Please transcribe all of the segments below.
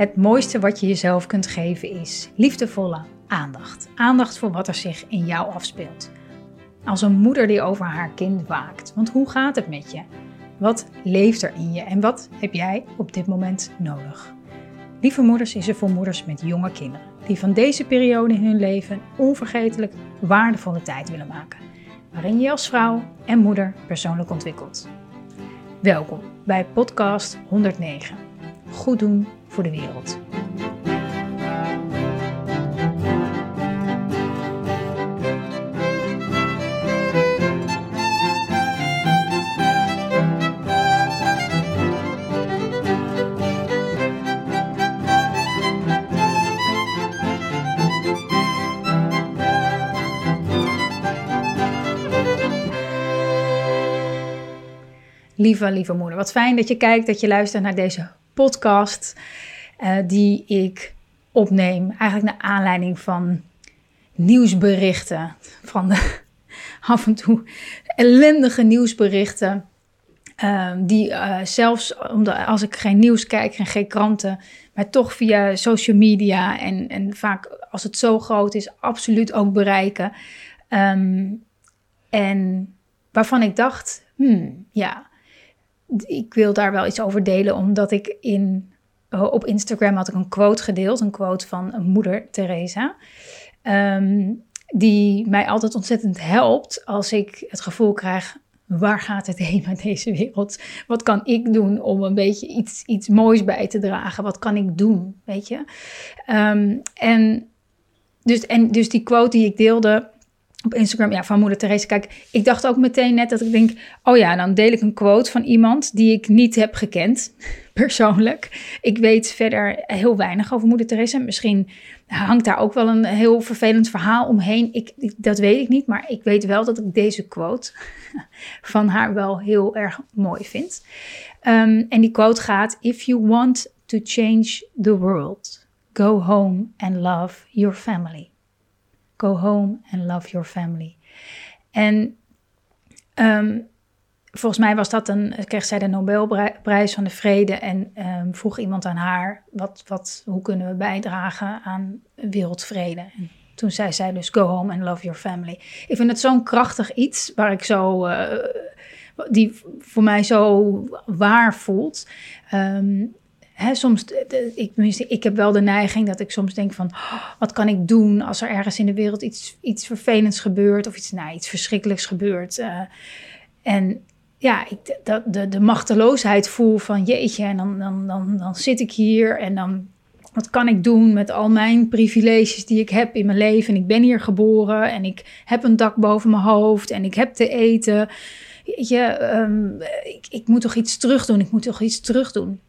Het mooiste wat je jezelf kunt geven is liefdevolle aandacht. Aandacht voor wat er zich in jou afspeelt. Als een moeder die over haar kind waakt. Want hoe gaat het met je? Wat leeft er in je en wat heb jij op dit moment nodig? Lieve Moeders is er voor moeders met jonge kinderen die van deze periode in hun leven onvergetelijk waardevolle tijd willen maken, waarin je als vrouw en moeder persoonlijk ontwikkelt. Welkom bij podcast 109. Goed doen voor de wereld. Lieve, lieve moeder, wat fijn dat je kijkt, dat je luistert naar deze podcast uh, die ik opneem. Eigenlijk naar aanleiding van nieuwsberichten, van de af en toe ellendige nieuwsberichten. Uh, die uh, zelfs omdat, als ik geen nieuws kijk en geen kranten, maar toch via social media en, en vaak als het zo groot is, absoluut ook bereiken. Um, en waarvan ik dacht, hmm, ja, ik wil daar wel iets over delen, omdat ik in, op Instagram had ik een quote gedeeld, een quote van moeder, Teresa. Um, die mij altijd ontzettend helpt als ik het gevoel krijg, waar gaat het heen met deze wereld? Wat kan ik doen om een beetje iets, iets moois bij te dragen? Wat kan ik doen, weet je? Um, en, dus, en dus die quote die ik deelde, op Instagram, ja, van moeder Therese. Kijk, ik dacht ook meteen net dat ik denk, oh ja, dan deel ik een quote van iemand die ik niet heb gekend, persoonlijk. Ik weet verder heel weinig over moeder Therese. Misschien hangt daar ook wel een heel vervelend verhaal omheen. Ik, dat weet ik niet, maar ik weet wel dat ik deze quote van haar wel heel erg mooi vind. Um, en die quote gaat, if you want to change the world, go home and love your family. Go home and love your family. En um, volgens mij was dat een, kreeg zij de Nobelprijs van de Vrede en um, vroeg iemand aan haar, wat, wat, hoe kunnen we bijdragen aan wereldvrede? En toen zei zij dus, go home and love your family. Ik vind het zo'n krachtig iets waar ik zo, uh, die voor mij zo waar voelt. Um, Hè, soms, ik, ik heb wel de neiging dat ik soms denk van, oh, wat kan ik doen als er ergens in de wereld iets, iets vervelends gebeurt of iets, nou, iets verschrikkelijks gebeurt. Uh, en ja, ik dat, de, de machteloosheid voel van jeetje, en dan, dan, dan, dan zit ik hier en dan, wat kan ik doen met al mijn privileges die ik heb in mijn leven? En ik ben hier geboren en ik heb een dak boven mijn hoofd en ik heb te eten. Je, um, ik, ik moet toch iets terug doen, ik moet toch iets terug doen.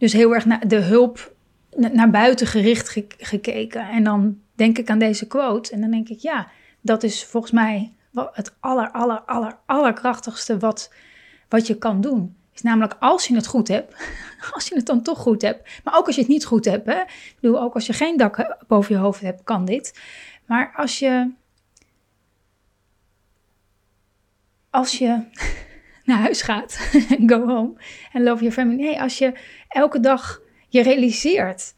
Dus heel erg naar de hulp naar buiten gericht gekeken. En dan denk ik aan deze quote. En dan denk ik, ja, dat is volgens mij het aller, aller, aller, allerkrachtigste wat, wat je kan doen. Is namelijk als je het goed hebt, als je het dan toch goed hebt. Maar ook als je het niet goed hebt. Hè? Ik bedoel, ook als je geen dak boven je hoofd hebt, kan dit. Maar als je. Als je naar huis gaat. Go home and love your family. Nee, als je elke dag je realiseert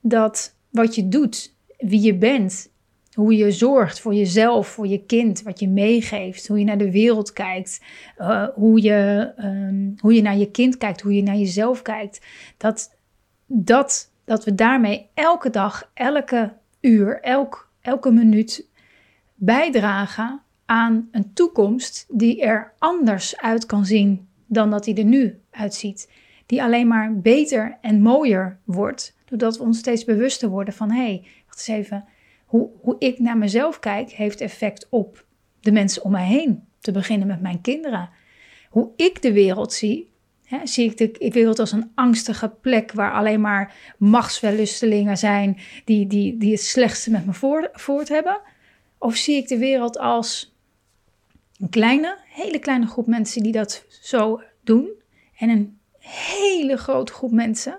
dat wat je doet, wie je bent, hoe je zorgt voor jezelf, voor je kind, wat je meegeeft, hoe je naar de wereld kijkt, uh, hoe, je, um, hoe je naar je kind kijkt, hoe je naar jezelf kijkt. Dat, dat, dat we daarmee elke dag, elke uur, elk, elke minuut bijdragen aan een toekomst die er anders uit kan zien dan dat die er nu uitziet. Die alleen maar beter en mooier wordt, doordat we ons steeds bewuster worden van hé, hey, wacht eens even, hoe, hoe ik naar mezelf kijk heeft effect op de mensen om mij heen. Te beginnen met mijn kinderen. Hoe ik de wereld zie, hè, zie ik de wereld als een angstige plek waar alleen maar machtswellustelingen zijn die, die, die het slechtste met me voort hebben? Of zie ik de wereld als een kleine, hele kleine groep mensen die dat zo doen. En een hele grote groep mensen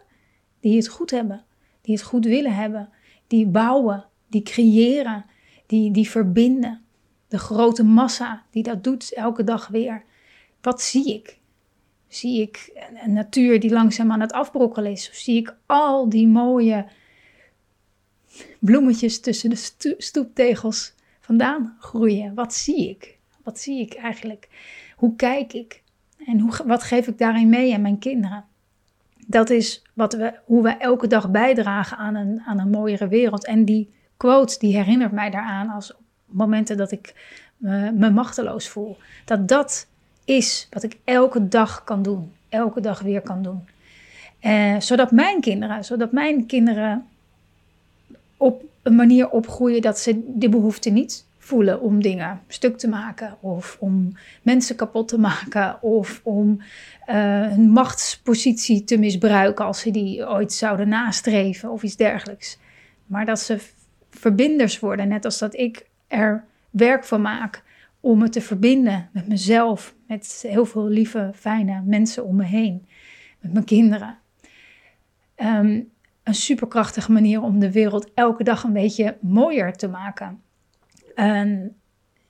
die het goed hebben, die het goed willen hebben, die bouwen, die creëren, die, die verbinden. De grote massa die dat doet elke dag weer. Wat zie ik? zie ik een natuur die langzaam aan het afbrokkelen is? Of zie ik al die mooie bloemetjes tussen de stoeptegels vandaan groeien? Wat zie ik? Wat zie ik eigenlijk? Hoe kijk ik? En hoe, wat geef ik daarin mee aan mijn kinderen? Dat is wat we, hoe we elke dag bijdragen aan een, aan een mooiere wereld. En die quote die herinnert mij daaraan als momenten dat ik me, machteloos voel. Dat dat is wat ik elke dag kan doen. Elke dag weer kan doen. Eh, zodat mijn kinderen, zodat mijn kinderen op een manier opgroeien dat ze die behoefte niet voelen om dingen stuk te maken of om mensen kapot te maken of om uh, een machtspositie te misbruiken als ze die ooit zouden nastreven of iets dergelijks. Maar dat ze verbinders worden, net als dat ik er werk van maak om me te verbinden met mezelf, met heel veel lieve, fijne mensen om me heen, met mijn kinderen. Um, een superkrachtige manier om de wereld elke dag een beetje mooier te maken.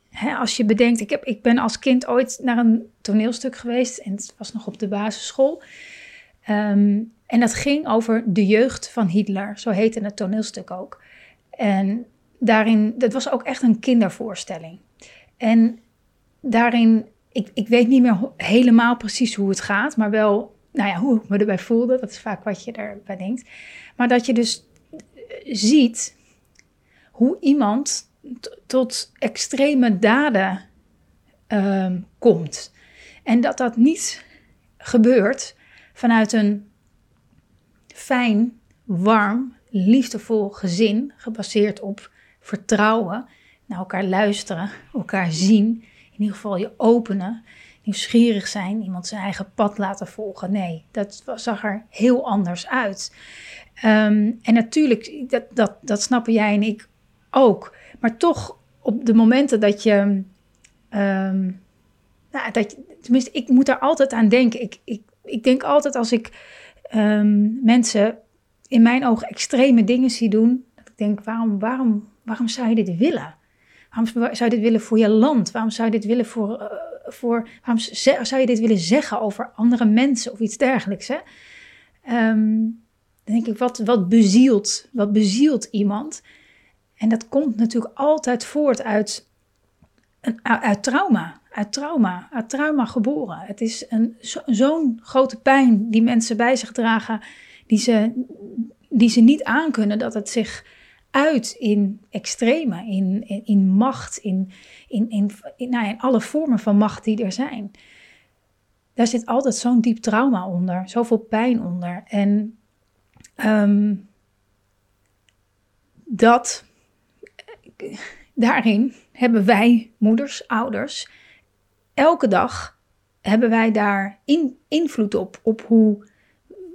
Hè, als je bedenkt, ik, heb, ik ben als kind ooit naar een toneelstuk geweest en het was nog op de basisschool. Ehm, en dat ging over de jeugd van Hitler, zo heette het toneelstuk ook. En daarin, dat was ook echt een kindervoorstelling. En daarin, ik, ik weet niet meer helemaal precies hoe het gaat, maar wel, nou ja, hoe ik me erbij voelde. Dat is vaak wat je erbij denkt. Maar dat je dus eh, ziet hoe iemand tot extreme daden um, komt. En dat dat niet gebeurt vanuit een fijn, warm, liefdevol gezin, gebaseerd op vertrouwen, naar elkaar luisteren, elkaar zien, in ieder geval je openen, nieuwsgierig zijn, iemand zijn eigen pad laten volgen. Nee, dat zag er heel anders uit. Um, en natuurlijk, dat, dat, dat snappen jij en ik ook. Maar toch, op de momenten dat je. Um, nou, dat tenminste, ik moet daar altijd aan denken. Ik, ik, ik denk altijd als ik um, mensen in mijn ogen extreme dingen zie doen. Dat ik denk, waarom, waarom, waarom zou je dit willen? Waarom zou je dit willen voor je land? Waarom zou je dit willen voor. Uh, voor waarom zou je dit willen zeggen over andere mensen of iets dergelijks? Hè? Um, dan denk ik, wat, wat bezielt, wat bezielt iemand? En dat komt natuurlijk altijd voort uit, uit trauma. Uit trauma, uit trauma geboren. Het is een, zo'n grote pijn die mensen bij zich dragen, die ze, die ze niet aankunnen, dat het zich uit in extreme, in, in, in macht, in, in, in, in, nou, alle vormen van macht die er zijn. Daar zit altijd zo'n diep trauma onder, zoveel pijn onder. En um, dat daarin hebben wij, moeders, ouders, elke dag hebben wij daar in, invloed op, op hoe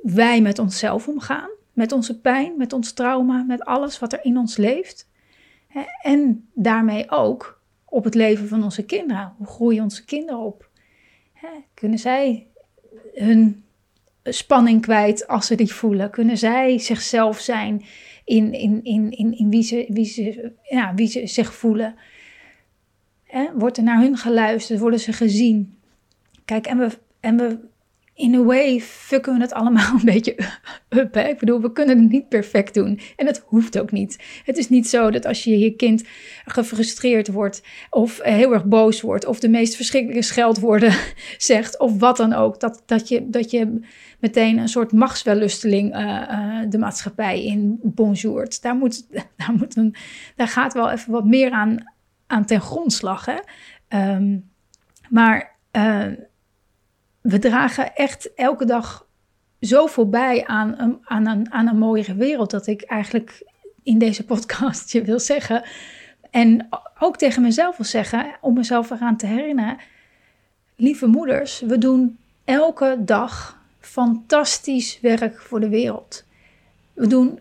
wij met onszelf omgaan, met onze pijn, met ons trauma, met alles wat er in ons leeft. En daarmee ook op het leven van onze kinderen. Hoe groeien onze kinderen op? Kunnen zij hun spanning kwijt als ze die voelen? Kunnen zij zichzelf zijn in, in, in, in, in wie, ze, wie, ze, ja, wie ze zich voelen. Wordt er naar hun geluisterd? Worden ze gezien? Kijk, en we, en we in a way fucken we het allemaal een beetje up. Hè? Ik bedoel, we kunnen het niet perfect doen. En dat hoeft ook niet. Het is niet zo dat als je je kind gefrustreerd wordt of heel erg boos wordt of de meest verschrikkelijke scheldwoorden zegt of wat dan ook, dat, dat, je, dat je meteen een soort machtswellusteling uh, de maatschappij in bonjourt. Daar, moet, daar, moet daar gaat wel even wat meer aan, aan ten grondslag. Ehm, maar uh, we dragen echt elke dag zoveel bij aan een, aan, een, aan een mooiere wereld. Dat ik eigenlijk in deze podcast je wil zeggen. En ook tegen mezelf wil zeggen, om mezelf eraan te herinneren. Lieve moeders, we doen elke dag fantastisch werk voor de wereld. We doen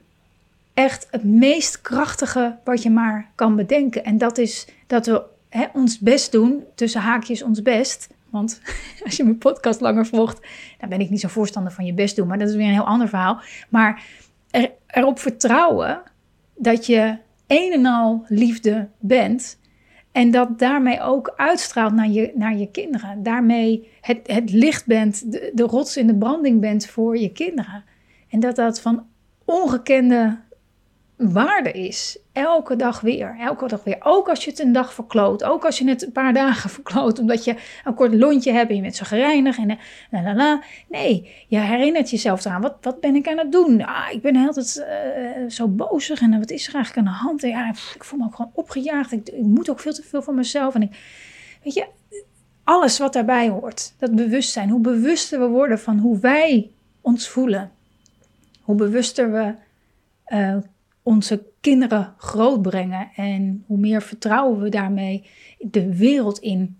echt het meest krachtige wat je maar kan bedenken. En dat is dat we hè, ons best doen, tussen haakjes ons best, want als je mijn podcast langer volgt, dan ben ik niet zo voorstander van je best doen. Maar dat is weer een heel ander verhaal. Maar er, erop vertrouwen dat je een en al liefde bent. En dat daarmee ook uitstraalt naar je, naar je kinderen. Daarmee het, het licht bent, de, de rots in de branding bent voor je kinderen. En dat dat van ongekende waarde is. Elke dag weer, elke dag weer. Ook als je het een dag verkloot. Ook als je het een paar dagen verkloot. Omdat je een kort lontje hebt en je bent zo gereinigd. En la, la, la. Nee, je herinnert jezelf eraan. Wat, wat ben ik aan het doen? Ah, ik ben altijd uh, zo bozig. En wat is er eigenlijk aan de hand? Ik voel me ook gewoon opgejaagd. Ik, ik moet ook veel te veel van mezelf. En ik, weet je, alles wat daarbij hoort. Dat bewustzijn. Hoe bewuster we worden van hoe wij ons voelen. Hoe bewuster we uh, onze kinderen grootbrengen. En hoe meer vertrouwen we daarmee de wereld in,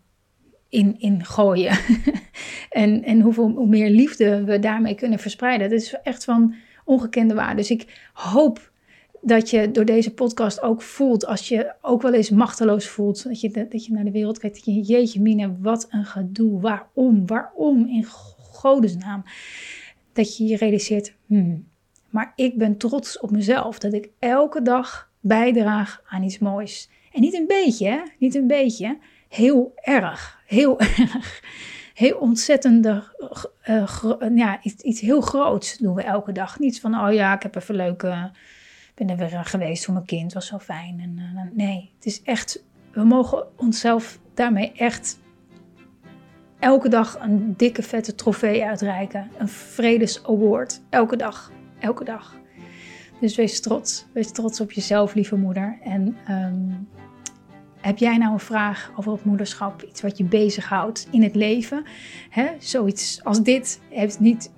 in, in gooien. en en hoeveel, hoe meer liefde we daarmee kunnen verspreiden. Dat is echt van ongekende waarde. Dus ik hoop dat je door deze podcast ook voelt, als je ook wel eens machteloos voelt, dat je, dat je naar de wereld kijkt, dat je, jeetje mine, wat een gedoe, waarom, waarom in godesnaam, dat je je realiseert, hmm, maar ik ben trots op mezelf dat ik elke dag bijdraag aan iets moois. En niet een beetje, hè? niet een beetje. Heel erg, heel erg. Heel ontzettend, uh, ja, iets, iets, heel groots doen we elke dag. Niet van, oh ja, ik heb even leuk, uh, ben er weer geweest voor mijn kind, was zo fijn. En, nee, het is echt, we mogen onszelf daarmee echt elke dag een dikke vette trofee uitreiken. Een vredes award, elke dag elke dag. Dus wees trots. Wees trots op jezelf, lieve moeder. En ehm, heb jij nou een vraag over het moederschap? Iets wat je bezighoudt in het leven? Hè? Zoiets als dit heeft niet,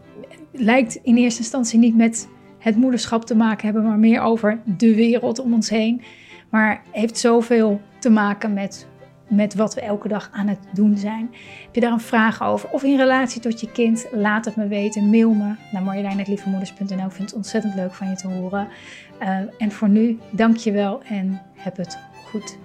lijkt in eerste instantie niet met het moederschap te maken hebben, maar meer over de wereld om ons heen. Maar heeft zoveel te maken met met wat we elke dag aan het doen zijn. Heb je daar een vraag over? Of in relatie tot je kind? Laat het me weten. Mail me naar marjolein.lievemoeders.nl. Ik vind het ontzettend leuk van je te horen. Uh, en voor nu, dank je wel en heb het goed.